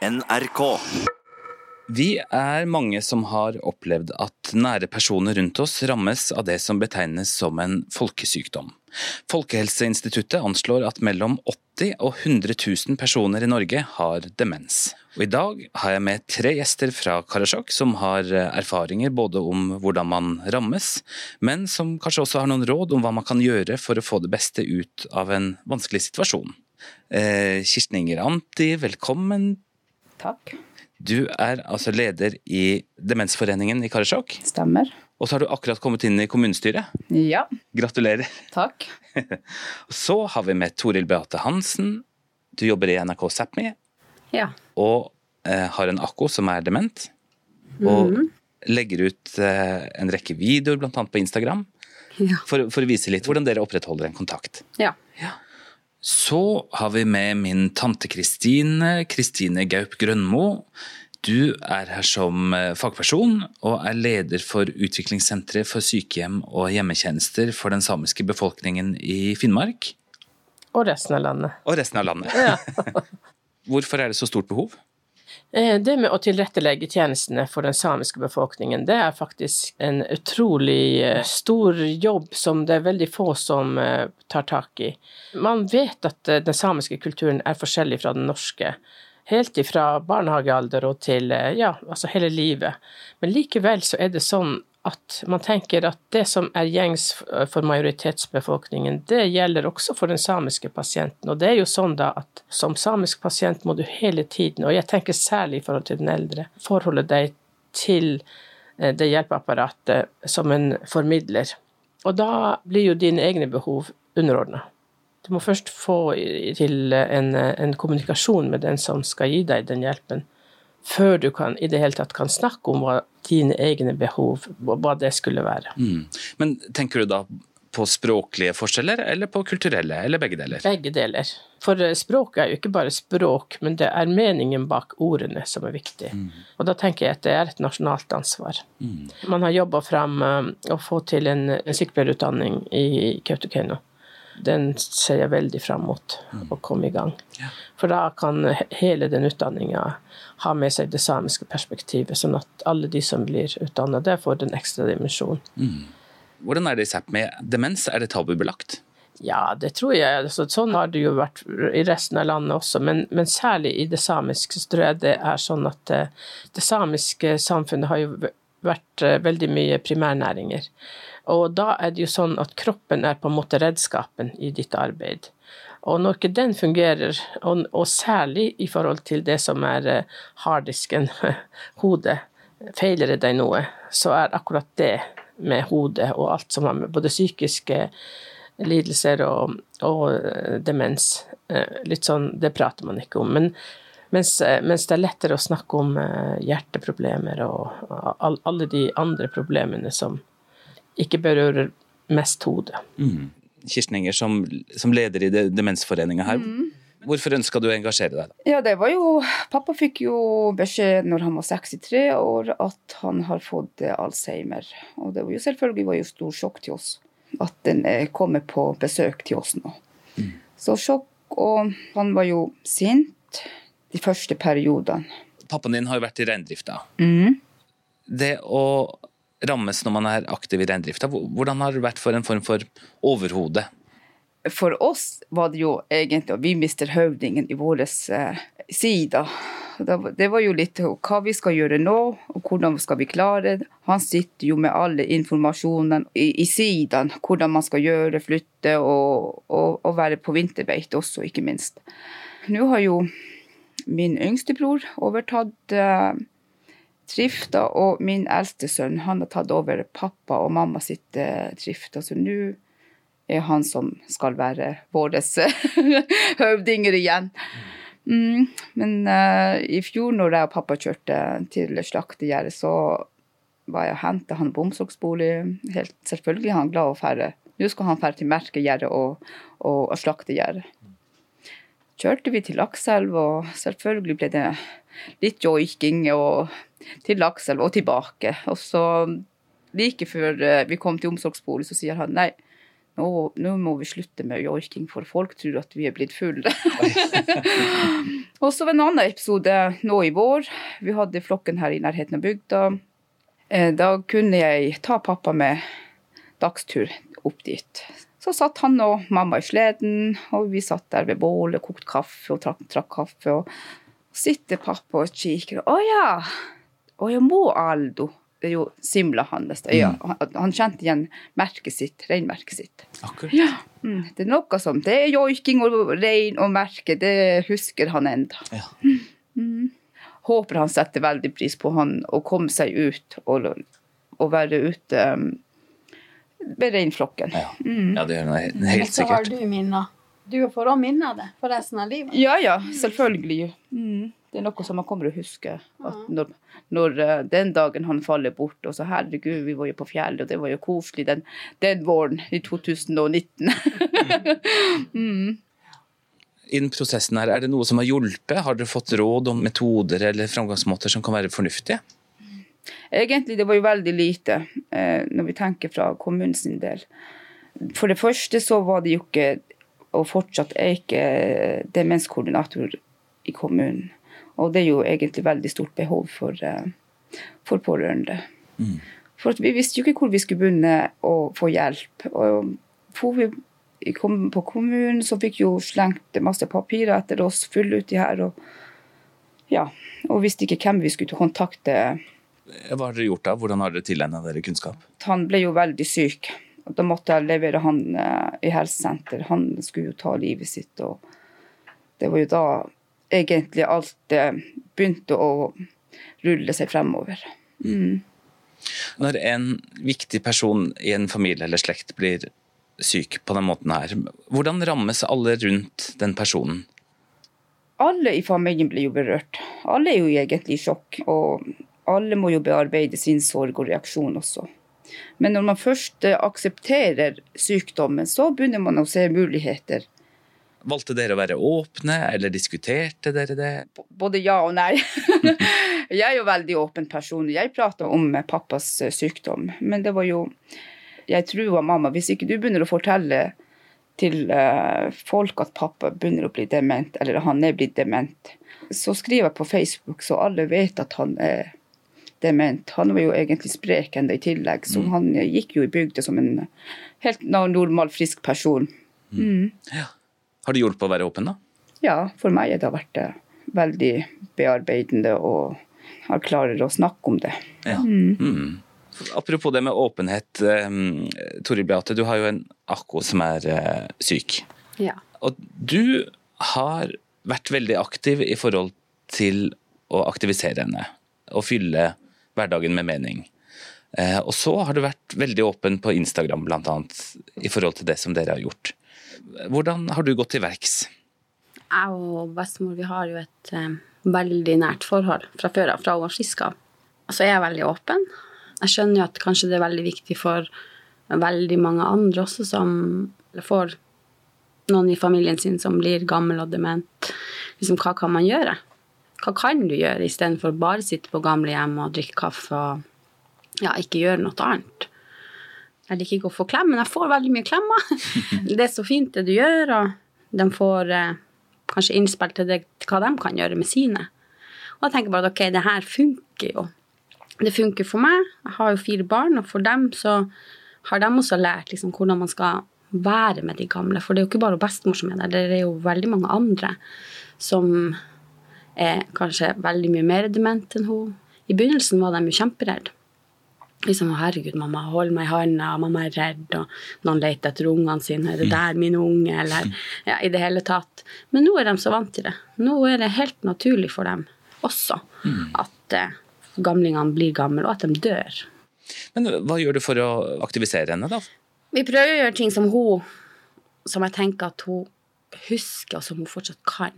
NRK. Vi er mange som har opplevd at nære personer rundt oss rammes av det som betegnes som en folkesykdom. Folkehelseinstituttet anslår at mellom 80 og 100 000 personer i Norge har demens. Og I dag har jeg med tre gjester fra Karasjok som har erfaringer både om hvordan man rammes, men som kanskje også har noen råd om hva man kan gjøre for å få det beste ut av en vanskelig situasjon. Eh, Kirsten Inger Anti, velkommen. Takk. Du er altså leder i Demensforeningen i Karasjok. Stemmer. Og så har du akkurat kommet inn i kommunestyret. Ja, Gratulerer. takk. Så har vi med Toril Beate Hansen. Du jobber i NRK Sápmi Ja. og eh, har en akko som er dement. Og legger ut eh, en rekke videoer, bl.a. på Instagram, Ja. for, for å vise litt hvordan dere opprettholder en kontakt. Ja. ja. Så har vi med min tante Kristine, Kristine Gaup Grønmo. Du er her som eh, fagperson og er leder for Utviklingssenteret for sykehjem og hjemmetjenester for den samiske befolkningen i Finnmark Og resten av landet. og resten av landet. Hvorfor er det så stort behov? Eh, Det med å tilrettelegge tjenestene for den samiske befolkningen, det er faktisk en utrolig eh, stor jobb som det er veldig få som eh, tar tak i. Man vet at den samiske kulturen er forskjellig fra den norske. Helt ifra barnehagealder og til ja, altså hele livet. Men likevel så er det sånn at man tenker at det som er gjengs for majoritetsbefolkningen, det gjelder også for den samiske pasienten. Og det er jo sånn da at som samisk pasient må du hele tiden, og jeg tenker særlig i forhold til den eldre, forholde deg til eh, det hjelpeapparatet som en formidler. Og da blir jo dine egne behov underordna. Du må først få til en, en kommunikasjon med den som skal gi deg den hjelpen, før du kan, i det hele tatt kan snakke om hva dine egne behov, hva det skulle være. Mm. Men tenker du da på språklige forskjeller, eller på kulturelle, eller begge deler? Begge deler. For eh, språk er jo ikke bare språk, men det er meningen bak ordene som er viktig. Og da tenker jeg at det er et nasjonalt ansvar. Man har jobba fram eh, å få til en, en sykepleierutdanning i Kautokeino. Den ser jeg veldig fram mot å komme i gang. For da kan hele den utdanninga ha med seg det samiske perspektivet, sånn at alle de som blir utdanna der, får den ekstra dimensjonen. Hvordan er det i Sápmi? Demens, er det tabubelagt? Ja, det tror jeg. Altså, sånn har det jo vært i resten av landet også, men, men særlig i det samiske så tror jeg det er sånn at eh, det samiske samfunnet har jo vært eh, veldig mye primærnæringer. Og da er det jo sånn at kroppen er på en måte redskapen i ditt arbeid. Og når ikke den fungerer, og, og særlig i forhold til det som er eh, harddisken, hodet, feiler det deg noe, så er akkurat det med hodet og alt som har med både psykiske lidelser og, og eh, demens. eh, Litt sånn, det prater man ikke om. Men mens, mens det er lettere å snakke om hjerteproblemer og alle de andre problemene som ikke berører mest hodet. Kirsten Enger, som, som leder i de- Demensforeninga her, hvorfor ønska du å engasjere deg? Ja, det var jo Pappa fikk jo beskjed når han var 63 år at han har fått Alzheimer. Og det var jo selvfølgelig var jo stor sjokk til oss at den eh, kommer på besøk til oss nå. Så sjokk, og han var jo sint de første periodene. Pappaen din har jo vært i reindrifta. Mm. Det å rammes når man er aktiv i reindrifta, hvordan har det vært for en form for overhode? For oss var det jo egentlig at vi mister høvdingen i vår eh, sider. Det var- jo litt hva vi skal gjøre nå, og hvordan skal vi klare det. Han sitter jo med alle informasjonen i, i siden, hvordan man skal gjøre, flytte og, og, og være på vinterbeite også, ikke minst. Nå har jo min yngste bror overtatt drifta, og min eldste sønn han har tatt over pappa og mamma sitt eh, drift. Altså nå er han som skal være våre høvdinger igjen. Mm, men eh, i fjor når jeg og pappa kjørte til slaktegjerdet, så var jeg og henta han på omsorgsbolig. Helt selvfølgelig er han glad å fære. Nå skal han fære til Merkegjerdet og, og, og slaktegjerdet. Kjørte vi til Lakselv, og selvfølgelig ble det litt joiking og til Lakselv og tilbake. Og så like før eh, vi kom til omsorgsbolig, så sier han nei, nå, nå må vi slutte med joiking, for folk tror at vi er blitt fulle. og så en annen episode nå i vår. Vi hadde flokken her i nærheten av bygda. Eh, Da kunne jeg ta pappa med dagstur opp dit. Så satt han og mamma i sleden, og vi satt der ved bålet, kokte kaffe og trakk, trakk kaffe. Og sitter pappa og kikker. Å ja! Å ja, må Aldo. Det er jo simla hans. Ja, han, han kjente igjen merket sitt, reinmerket sitt. Akkurat. Ja. Mm, det er noe som Det er joiking og rein og merke, det husker han enda. Ja. Mm. Håper han setter veldig pris på han å komme seg ut og, og være ute um, med reinflokken. Ja. ja, det gjør han helt sikkert. Så har du minner. Du får òg minner av det for resten av livet. Ja, ja, selvfølgelig. Mm. Det er noe som man kommer til å huske. At når, når eh, den dagen han faller bort, og så herregud, vi var jo på fjellet, og det var jo koselig den, den våren i 2019. mm. I den prosessen her, Er det noe som har hjulpet? Har dere fått råd om metoder eller framgangsmåter som kan være fornuftige? Egentlig det var jo veldig lite, eh, når vi tenker fra kommunens del. For det første så var det jo ikke, og fortsatt er ikke, demenskoordinator i kommunen. Og det er jo egentlig veldig stort behov for, eh, for pårørende. For at vi visste jo ikke hvor vi skulle begynne å få hjelp. Og for vi kom på kommunen, så fikk jo slengt masse papirer etter oss, fulle uti her. Og, ja, og visste ikke hvem vi skulle kontakte. Hva har dere gjort da? Hvordan har dere tilegna dere kunnskap? Han ble jo veldig syk. og Da måtte jeg levere han eh, i helsesenter. Han skulle jo ta livet sitt. og Det var jo da egentlig alt eh, begynte å rulle seg fremover. Mm. Når en viktig person i en familie eller slekt blir syk på den måten her, hvordan rammes alle rundt den personen? Alle i familien blir jo berørt. Alle er jo egentlig i sjokk. Og alle må jo bearbeide sin sorg og reaksjon også. Men når man først eh, aksepterer sykdommen, så begynner man å se muligheter. Valgte dere å være åpne, eller diskuterte dere det? Både ja og nei. jeg er jo veldig åpen person. Jeg prater om pappas eh, sykdom. Men det var jo Jeg trua mamma. Hvis ikke du begynner å fortelle til eh, folk at pappa begynner å bli dement, eller han er blitt dement, så skriver jeg på Facebook, så alle vet at han er dement. Han var jo egentlig sprek ennå i tillegg, så han eh, gikk jo i bygda som en helt normal, frisk person. Har det hjulpet å være åpen, da? Ja, for meg har det vært eh, veldig bearbeidende og har klarer å snakke om det. Ja. Mm. Apropos det med åpenhet. Tori Toril Beate, du har jo en akko som er eh, syk. Ja. Og du har vært veldig aktiv i forhold til å aktivisere henne. Og fylle hverdagen med mening. Eh, og så har du vært veldig åpen på Instagram, annet, i forhold til det som dere har gjort. Hvordan har du gått til verks? Jeg og bestemor vi har jo et eh, veldig nært forhold fra før av, fra hun var frisk av. Så jeg er veldig åpen. Jeg skjønner jo at kanskje det er veldig viktig for veldig mange andre også som for noen i familien sin som blir gammel og dement. Liksom, hva kan man gjøre? Hva kan du gjøre istedenfor bare sitte på gamlehjem og drikke kaffe og ja, ikke gjøre noe annet? Jeg liker ikke å få klem, men jeg får veldig mye klemmer. Det er så fint det du gjør, og de får eh, kanskje innspill til, til hva de kan gjøre med sine. Og jeg tenker bare at ok, det her funker jo. Det funker for meg. Jeg har jo fire barn, og for dem så har de også lært liksom, hvordan man skal være med de gamle. For det er jo ikke bare bestemor som er der, det er jo veldig mange andre som er kanskje veldig mye mer dement enn hun. I begynnelsen var de jo kjemperedde. Liksom, herregud, mamma, hold meg i handa, mamma er redd, og noen leter etter ungene sine, er det der min unge, eller ja, i det hele tatt. Men nå er de så vant til det. Nå er det helt naturlig for dem også at eh, gamlingene blir gamle, og at de dør. Men hva gjør du for å aktivisere henne, da? Vi prøver å gjøre ting som hun Som jeg tenker at hun husker, og som hun fortsatt kan.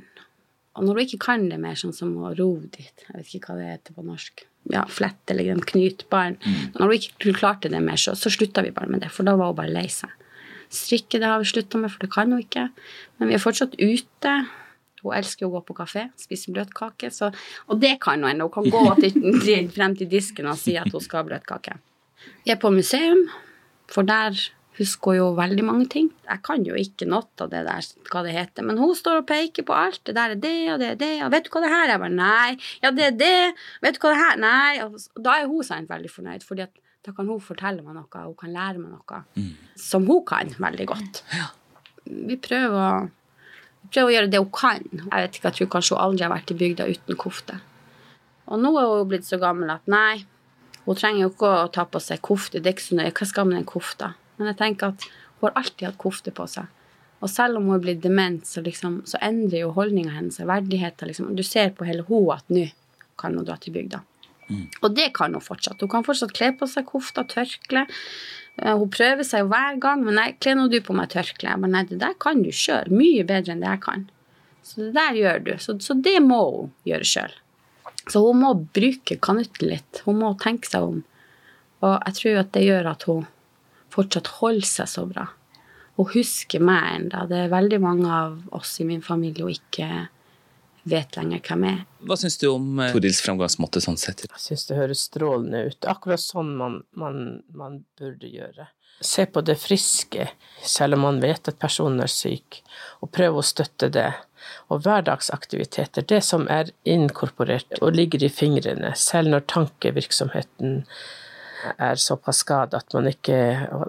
Og når hun ikke kan det mer, sånn som å ro dit Jeg vet ikke hva det heter på norsk. Ja, flett eller en knytbarn. Når hun ikke klarte det mer, så, så slutta vi bare med det, for da var hun bare lei seg. Strikke det har vi slutta med, for det kan hun ikke. Men vi er fortsatt ute. Hun elsker å gå på kafé, spise bløtkake. Så, og det kan hun ennå. Hun kan gå til, til, frem til disken og si at hun skal ha bløtkake. Vi er på museum, for der husker jo veldig mange ting. Jeg kan jo ikke noe av det der, hva det heter, men hun står og peker på alt. Det der er det, og det er det, og vet du hva det her er? Jeg bare nei. Ja, det er det. Vet du hva det her Nei. Og da er hun sent veldig fornøyd, fordi at da kan hun fortelle meg noe, hun kan lære meg noe mm. som hun kan veldig godt. Ja. Vi prøver å, vi prøver å gjøre det hun kan. Jeg vet ikke, jeg tror kanskje hun aldri har vært i bygda uten kofte. Og nå er hun blitt så gammel at nei, hun trenger jo ikke å ta på seg kofte. Det er ikke så nøye. Hva skal med den kofta? Men jeg tenker at hun har alltid hatt kofte på seg. Og selv om hun er blitt dement, så, liksom, så endrer jo holdninga hennes seg. verdigheten. Liksom. Du ser på hele hun at nå kan hun dra til bygda. Mm. Og det kan hun fortsatt. Hun kan fortsatt kle på seg kofta, tørkle. Eh, hun prøver seg jo hver gang. Men nei, kle nå du på meg tørkle. Jeg bare nei, det der kan du sjøl. Mye bedre enn det jeg kan. Så det der gjør du. Så, så det må hun gjøre sjøl. Så hun må bruke kanutten litt. Hun må tenke seg om. Og jeg tror at det gjør at hun fortsatt holder seg så bra. Og husker meg ennå. Det er veldig mange av oss i min familie hun ikke vet lenger hvem er. Hva syns du om eh, Torils framgangsmåte sånn sett? Jeg syns det høres strålende ut. Akkurat sånn man, man, man burde gjøre. Se på det friske, selv om man vet at personen er syk, og prøve å støtte det. Og hverdagsaktiviteter, det som er inkorporert og ligger i fingrene, selv når tankevirksomheten er såpass skada at man ikke,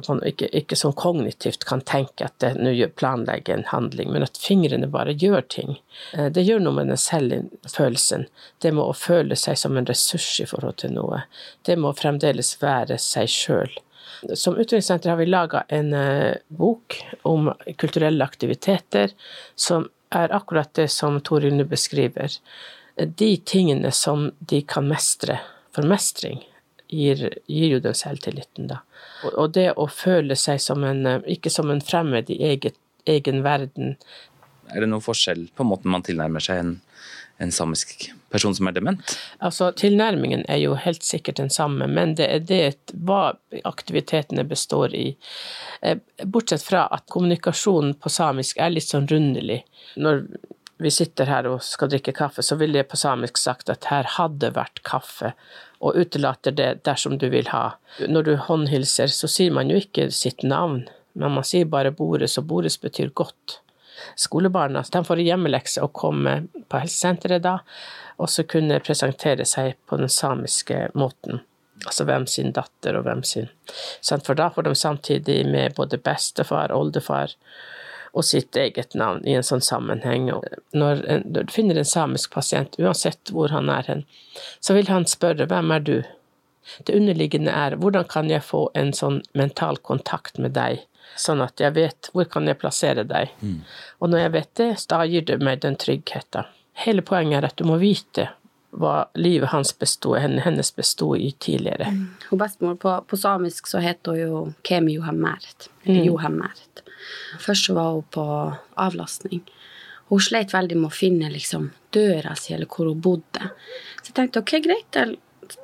man ikke, ikke sånn kognitivt kan tenke at det nå planlegger en handling, men at fingrene bare gjør ting. Eh, det gjør noe med den selvfølelsen. Det med å føle seg som en ressurs i forhold til noe. Det med å fremdeles være seg sjøl. Som utviklingssenter har vi laga en uh, bok om kulturelle aktiviteter, som er akkurat det som Toril nå beskriver. De tingene som de kan mestre. For mestring gir, gir jo den selvtilliten, da. Og, og, det å føle seg som en, eh, ikke som en fremmed i eget, egen verden. Er det noen forskjell på måten man tilnærmer seg en, en samisk person som er dement? Altså, Tilnærmingen er jo helt sikkert den samme, men det er det hva aktivitetene består i. Eh, bortsett fra at kommunikasjonen på samisk er litt sånn rundelig. Når vi sitter her og skal drikke kaffe, så ville jeg på samisk sagt at her hadde vært kaffe, og utelater det dersom du vil ha. Når du håndhilser, så sier man jo ikke sitt navn, men man sier bare Bores, og Bores betyr godt. Skolebarna de får hjemmelekse og komme på helsesenteret da, og så kunne presentere seg på den samiske måten. Altså hvem sin datter og hvem sin. For da får de samtidig med både bestefar, oldefar og sitt eget navn i en sånn sammenheng. Når, en, når du finner en samisk pasient, uansett hvor han er hen, så vil han spørre hvem er du? Det underliggende er hvordan kan jeg få en sånn mental kontakt med deg, sånn at jeg vet hvor kan jeg plassere deg. Mm. Og når jeg vet det, da gir det meg den tryggheten. Hele poenget er at du må vite hva livet hans bestod, hennes bestod i tidligere. Mm. Og bestemor på, på, samisk så heter hun jo Kemi Johammert. Eller mm. Johameret. Først så var hun på avlastning. Hun sleit veldig med å finne liksom, døra si, eller hvor hun bodde. Så jeg tenkte ok, greit, jeg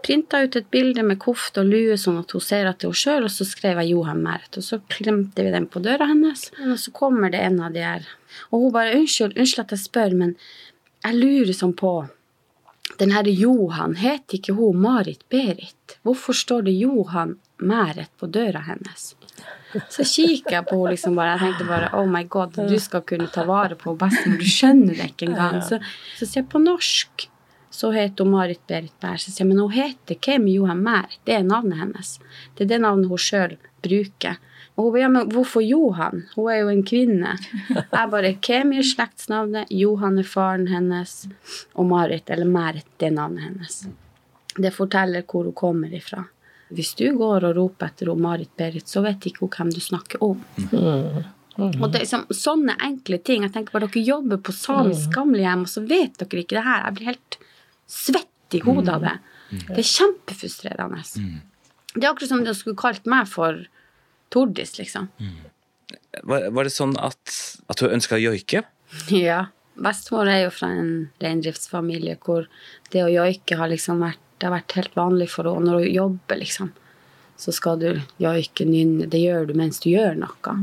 printa ut et bilde med kofte og lue, sånn at hun ser at det er hun sjøl, og så skrev jeg Johan Meret. Og så klemte vi den på døra hennes, og så kommer det en av de her Og hun bare unnskyld, unnskyld at jeg spør, men jeg lurer sånn på den herre Johan, heter ikke hun Marit Berit? Hvorfor står det Johan Mæret på døra hennes? Så kikker jeg på henne liksom bare, jeg tenkte bare oh my god, du skal kunne ta vare på bestemor, du skjønner det ikke engang. Så, så sier jeg på norsk, så heter hun Marit Berit Bær. Så sier jeg men hun heter Kemi Johan Mær, det er navnet hennes. Det er det navnet hun sjøl bruker. Og hun bare ja, men hvorfor Johan? Hun er jo en kvinne. Jeg bare Kemi er slektsnavnet, Johan er faren hennes, og Marit, eller Mæret, det er navnet hennes. Det forteller hvor hun kommer ifra. Hvis du går og roper etter Marit Berit, så vet ikke hun hvem du snakker om. Mm. Mm. Og det er liksom, Sånne enkle ting. Jeg tenker bare Dere jobber på samisk mm. gamlehjem, og så vet dere ikke det her. Jeg blir helt svett i hodet av det. Mm. Det er kjempefrustrerende. Mm. Det er akkurat som de skulle kalt meg for Tordis, liksom. Var, var, det sånn at, at hun ønska å joike? Ja. Bestemor er jo fra en reindriftsfamilie hvor det å joike har liksom vært det har vært helt vanlig for henne. Når hun jobber, liksom, så skal du joike, nynne. Det gjør du mens du gjør noe.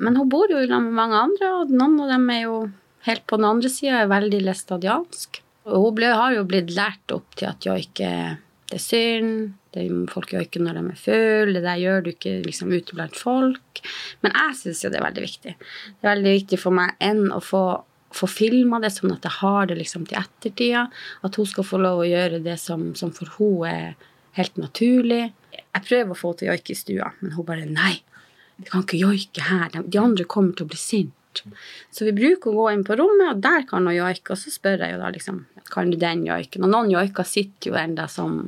Men hun bor jo sammen med mange andre, og noen av dem er jo helt på den andre sida veldig læstadiansk. Og hun ble, har jo blitt lært opp til at joike er det er synd, det, folk gjør ikke når de er fulle, det der gjør du ikke liksom, ute blant folk. Men jeg syns jo det er veldig viktig. Det er veldig viktig for meg enn å få, få filma det sånn at jeg har det liksom til ettertida. At hun skal få lov å gjøre det som, som for hun er helt naturlig. Jeg prøver å få til joik i stua, men hun bare nei. Vi kan ikke joike her. De, de andre kommer til å bli sinte. Så vi bruker å gå inn på rommet, og der kan hun joike. Og så spør jeg jo da liksom kan du den joiken. Og noen joiker sitter jo enda som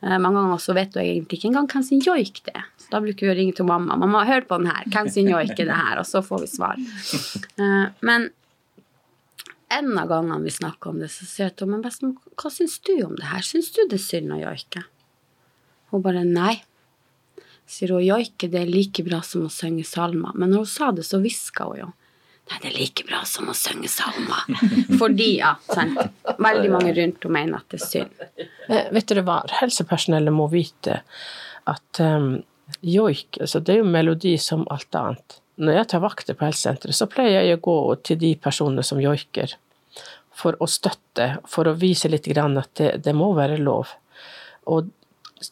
eh, Mange ganger så vet du egentlig ikke engang hvem sin joik det er. Så da bruker vi å ringe til mamma. 'Mamma, hør på den her. Hvem sin joik er det her?' Og så får vi svar. Eh, men en av gangene vi snakker om det, så sier jeg til henne 'Men bestemor, hva syns du om det her? Syns du det er synd å joike?' Hun bare 'Nei'. Sier hun joike det er like bra som å synge salmer. Men når hun sa det, så hviska hun jo. Nei, det er like bra som å synge salmer. Fordi, ja, sant. Veldig mange rundt henne mener at det er synd. Eh, vet dere hva, helsepersonellet må vite at um, joik, altså det er jo melodi som alt annet. Når jeg tar vakter på helsesenteret, så pleier jeg å gå til de personene som joiker, for å støtte, for å vise litt at det, det må være lov. Og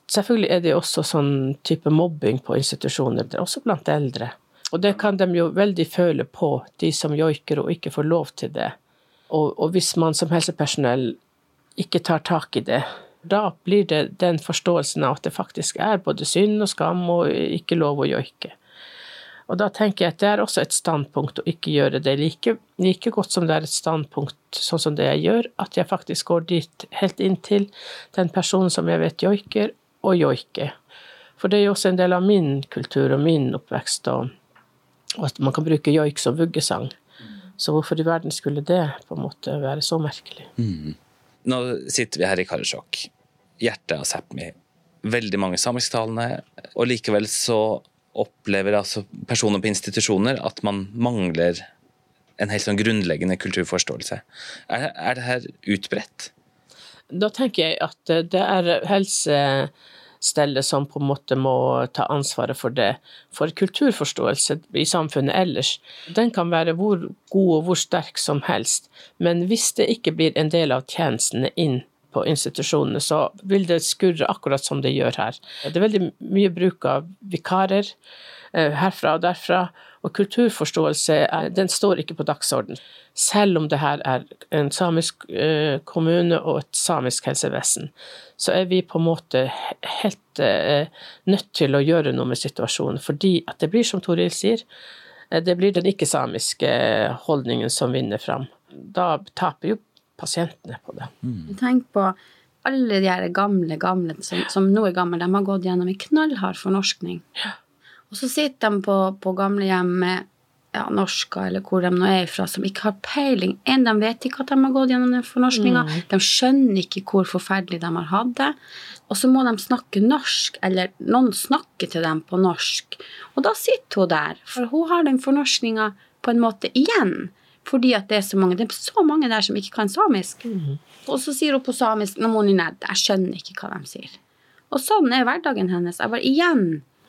selvfølgelig er det også sånn type mobbing på institusjoner, er også blant eldre. Og det kan de jo veldig føle på, de som joiker og ikke får lov til det. Og, og hvis man som helsepersonell ikke tar tak i det, da blir det den forståelsen av at det faktisk er både synd og skam og ikke lov å joike. Og da tenker jeg at det er også et standpunkt å ikke gjøre det like, like, godt som det er et standpunkt sånn som det jeg gjør, at jeg faktisk går dit helt inntil den personen som jeg vet joiker, og joiker. For det er jo også en del av min kultur og min oppvekst, og, og at man kan bruke joik som vuggesang. Så hvorfor i verden skulle det på en måte være så merkelig? Mm. Nå sitter vi her i Karasjok, hjertet av Sápmi. Veldig mange samisktalende, og likevel så opplever altså personer på institusjoner at man mangler en helt sånn grunnleggende kulturforståelse. Er, er det her utbredt? Da tenker jeg at det er helsestellet som på en måte må ta ansvaret for det. For kulturforståelse i samfunnet ellers, den kan være hvor god og hvor sterk som helst. Men hvis det ikke blir en del av tjenestene inn på institusjonene, så vil det skurre akkurat som det gjør her. Det er veldig mye bruk av vikarer eh, herfra og derfra, og kulturforståelse den står ikke på dagsorden. Selv om det her er en samisk eh, kommune og et samisk helsevesen, så er vi på en måte helt eh, nødt til å gjøre noe med situasjonen, fordi at det blir som Toril sier, det blir den ikke-samiske holdningen som vinner fram. Da taper jo pasientene på det. Mm. Tenk på alle de her gamle, gamle som, som nå er gamle, de har gått gjennom en knallhard fornorskning. Ja. Og så sitter de på, på gamlehjem med ja, norsker eller hvor de nå er fra, som ikke har peiling. En, de vet ikke at de har gått gjennom den fornorskninga. Mm. De skjønner ikke hvor forferdelig de har hatt det. Og så må de snakke norsk, eller noen snakker til dem på norsk. Og da sitter hun der, for hun har den fornorskninga på en måte igjen. Fordi at det er så mange. Det er så mange der som ikke kan samisk. Mm. Og så sier hun på samisk nå må hun ned. Jeg skjønner ikke hva de sier. Og sånn er hverdagen hennes. Jeg bare igjen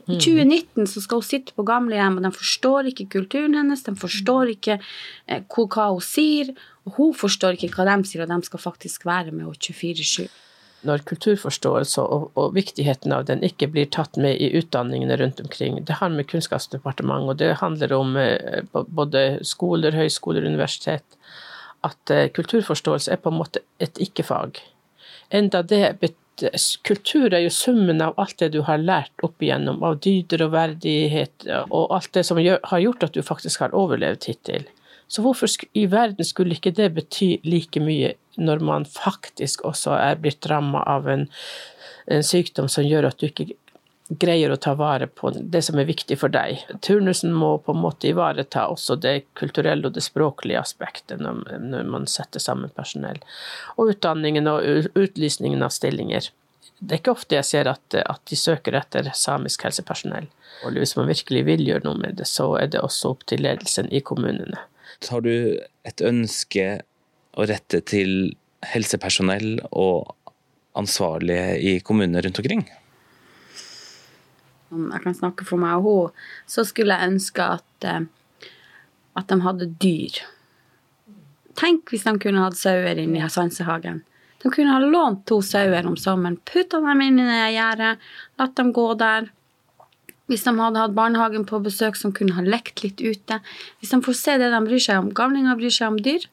i 2019 mhm. så skal hun sitte på gamlehjem, og de forstår ikke kulturen hennes, de forstår ikke eh, hva hun sier, og hun forstår ikke hva de sier, og de skal faktisk være med henne 24-7 når kulturforståelse og, og, viktigheten av den ikke blir tatt med i utdanningene rundt omkring. Det har med Kunnskapsdepartementet, og det handler om eh, både skoler, høyskoler, universitet. At eh, kulturforståelse er på en måte et ikke-fag. Enda det Kultur er jo summen av alt det du har lært opp igjennom, av dyder og verdighet, og alt det som har gjort at du faktisk har overlevd hittil. Så hvorfor i verden skulle ikke det bety like mye når man faktisk også er blitt ramma av en, en, sykdom som gjør at du ikke greier å ta vare på det som er viktig for deg. Turnusen må på en måte ivareta også det kulturelle og det språklige aspektet når, når man setter sammen personell. Og utdanningen og utlysningen av stillinger. Det er ikke ofte jeg ser at, at de søker etter samisk helsepersonell. Og hvis man virkelig vil gjøre noe med det, så er det også opp til ledelsen i kommunene. Har du et ønske å rette til helsepersonell og ansvarlige i kommunene rundt omkring? Om jeg kan snakke for meg og hun, så skulle jeg ønske at, eh, at de hadde dyr. Tenk hvis de kunne hatt sauer inne i sansehagen. De kunne ha lånt to sauer om sommeren, putta dem inn i det gjerdet, latt dem gå der. Hvis de hadde hatt barnehagen på besøk som kunne ha lekt litt ute. Hvis de får se det de bryr seg om. Gamlinger bryr seg om dyr,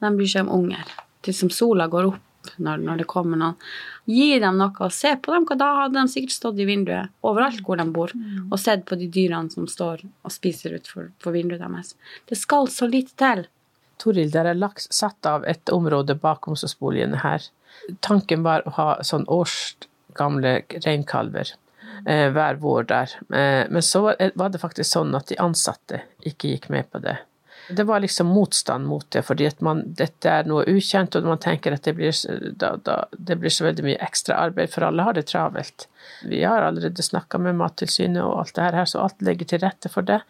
de bryr seg om unger. Til som sola går opp når, når det kommer noen. Gi dem noe å se på dem, da hadde de sikkert stått i vinduet overalt hvor de bor, og sett på de dyrene som står og spiser utenfor for vinduet deres. Det skal så lite til. Toril, der er lagt, satt av et område bak omsorgsboligene her. Tanken var å ha sånn årsgamle reinkalver eh, hver vår der. Eh, men så var, var det faktisk sånn at de ansatte ikke gikk med på det. Det var liksom motstand mot det, fordi at man, dette er noe ukjent, og man tenker at det blir, da, da, det blir så veldig mye ekstra arbeid, for alle har det travelt. Vi har allerede snakka med Mattilsynet og alt det her, så alt legger til rette for det.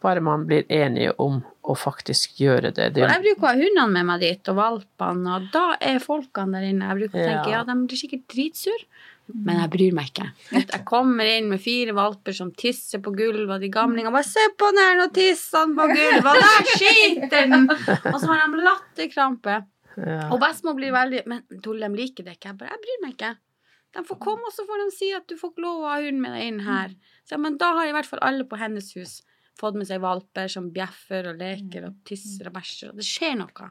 Bare man blir enige om å faktisk gjøre det. det jeg bruker å ha hundene med meg dit, og valpene, og da er folkene der inne. Jeg bruker å tenke Ja. ja, de blir sikkert dritsur, men jeg bryr meg ikke. Jeg kommer inn med fire valper som tisser på gulvet, og de gamlingene bare 'Se på den her, nå tisser han på gulvet, og der skiter den!' Og så har de latterkrampe. Ja. Og bestemor blir veldig Men Tull, de liker det ikke. Jeg bare, jeg bryr meg ikke. De får komme, og så får de si at du får ikke lov å ha hunden med deg inn her. Så, men da har i hvert fall alle på hennes hus fått med seg valper som bjeffer og leker og tisser og bæsjer, og det skjer noe.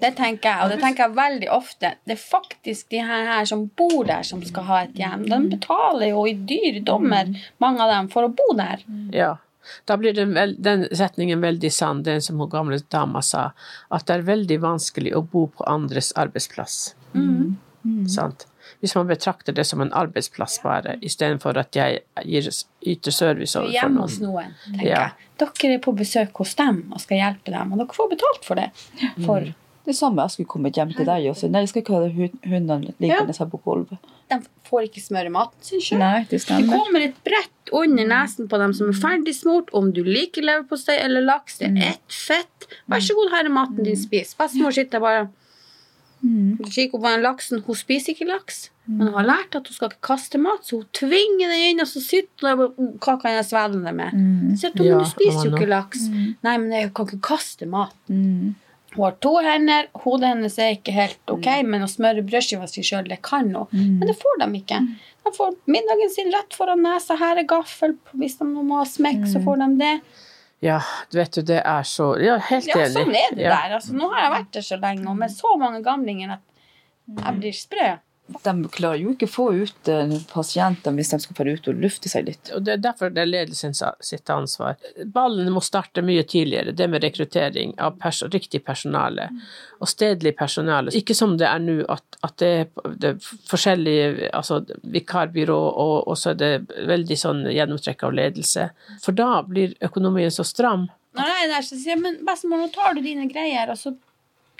Det tenker jeg, og det tenker jeg veldig ofte. Det er faktisk de her, her som bor der, som skal ha et hjem. De betaler jo i dyre dommer, mange av dem, for å bo der. Ja. Da blir den, den setningen veldig sann, den som hun gamle dama sa, at det er veldig vanskelig å bo på andres arbeidsplass. Sant? Hvis man betrakter det som en arbeidsplass bare, istedenfor at jeg gir, yter service overfor Hjemme hos noen. noen, tenker Ja. jeg. Dere er på besøk hos dem og skal hjelpe dem, og dere får betalt for det. For Det samme jeg skulle kommet hjem til deg også. Nei, jeg skal ikke ha hundene liggende her på gulvet. de får ikke smøre maten sin sjøl. Det Det kommer et brett under nesen på dem som er ferdig smurt, om du liker leverpostei eller laks. Det er ett fett. Vær så god, her er maten din, spis. Bestemor sitter bare kikker på den laksen. Hun spiser ikke laks, men hun har lært at hun skal ikke kaste mat, så hun tvinger den inn, og så sitter hun der og "Mm, Hva kan jeg svelge det med? Så hun, Ja, du spiser jo ikke laks. Nei, men jeg kan ikke kaste mat. Mm. Hun har to hender, hodet hennes er ikke helt ok, men å smøre brødskiva si sjøl, det kan hun. Men det får de ikke. De får middagen sin rett foran nesa, her er gaffel, hvis de må ha smekk, så får de det. Ja, du vet du, det er så Ja, helt Ja, sånn er det Ja. der. Altså, nå har jeg vært der så lenge, og med så mange gamlinger at jeg blir sprø. De klarer jo ikke å få ut eh, pasientene hvis de skal få ut og lufte seg litt. Og det er derfor det er ledelsen sitt ansvar. Ballen må starte mye tidligere, det med rekruttering av pers riktig personale. Og stedlig personale. Ikke som det er nå, at, at det, er, det er forskjellige altså vikarbyrå, og, og så er det veldig sånn gjennomtrekk av ledelse. For da blir økonomien så stram. Nei, det er der, så sier jeg, men bestemor, nå tar du dine greier, og så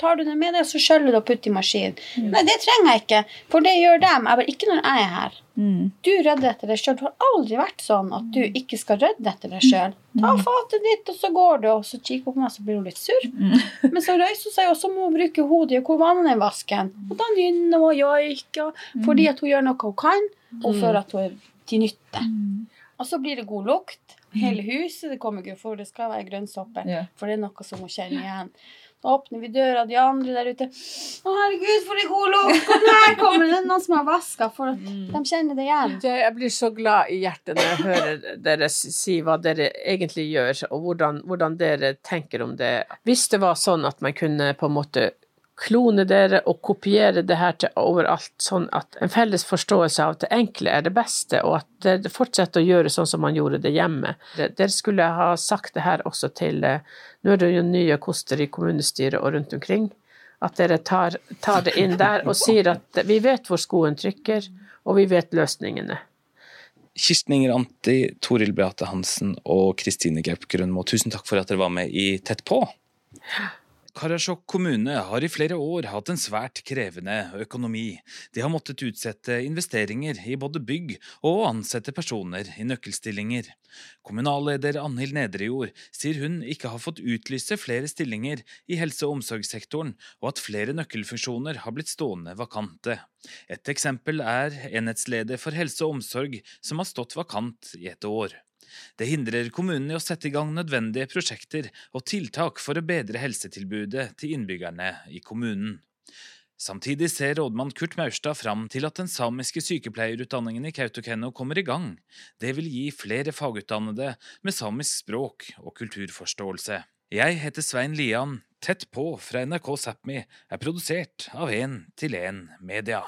tar du det med deg, og så skjøller du og putter i maskin. Nei, det trenger jeg ikke, for det gjør dem. Jeg bare, ikke når jeg er her. Mm. Du rydder etter deg sjøl. Du har aldri vært sånn at du ikke skal rydde etter deg sjøl. Ta fatet ditt, og så går du, og så kikker hun på meg, så blir hun litt sur. Men så reiser hun seg, og så må hun bruke hodet. Hvor vannet er vasken? Og da nynner hun og joiker, fordi at hun gjør noe hun kan, og for at hun er til nytte. Og så blir det god lukt. Hele huset det kommer ikke, for det skal være grønnsåpe. Yeah. For det er noe som hun kjenner igjen. Så åpner vi døra, de andre der ute Å, herregud, for en god lukt! Kom her kommer det! Noen som har vaska, for at de kjenner det igjen. Jeg blir så glad i hjertet når jeg hører dere si hva dere egentlig gjør, og hvordan, hvordan dere tenker om det. Hvis det var sånn at man kunne på en måte klone dere og kopiere det her til overalt, sånn at en felles forståelse av at det enkle er det beste, og at dere fortsetter å gjøre sånn som man gjorde det hjemme. Dere skulle ha sagt det her også til eh, Nå er det jo nye koster i kommunestyret og rundt omkring. At dere tar, tar det inn der og sier at vi vet hvor skoen trykker, og vi vet løsningene. Kirsten Inger Anti, Toril Beate Hansen og Kristine Gaup Grønmo, tusen takk for at dere var med i Tett på. Karasjok kommune har i flere år hatt en svært krevende økonomi. De har måttet utsette investeringer i både bygg og ansette personer i nøkkelstillinger. Kommunalleder Anhild Nedrejord sier hun ikke har fått utlyse flere stillinger i helse- og omsorgssektoren, og at flere nøkkelfunksjoner har blitt stående vakante. Et eksempel er enhetsleder for helse og omsorg som har stått vakant i et år. Det hindrer kommunene i å sette i gang nødvendige prosjekter og tiltak for å bedre helsetilbudet til innbyggerne i kommunen. Samtidig ser rådmann Kurt Maurstad fram til at den samiske sykepleierutdanningen i Kautokeino kommer i gang. Det vil gi flere fagutdannede med samisk språk og kulturforståelse. Jeg heter Svein Lian. Tett på fra NRK Sápmi er produsert av 1 til 1 Media.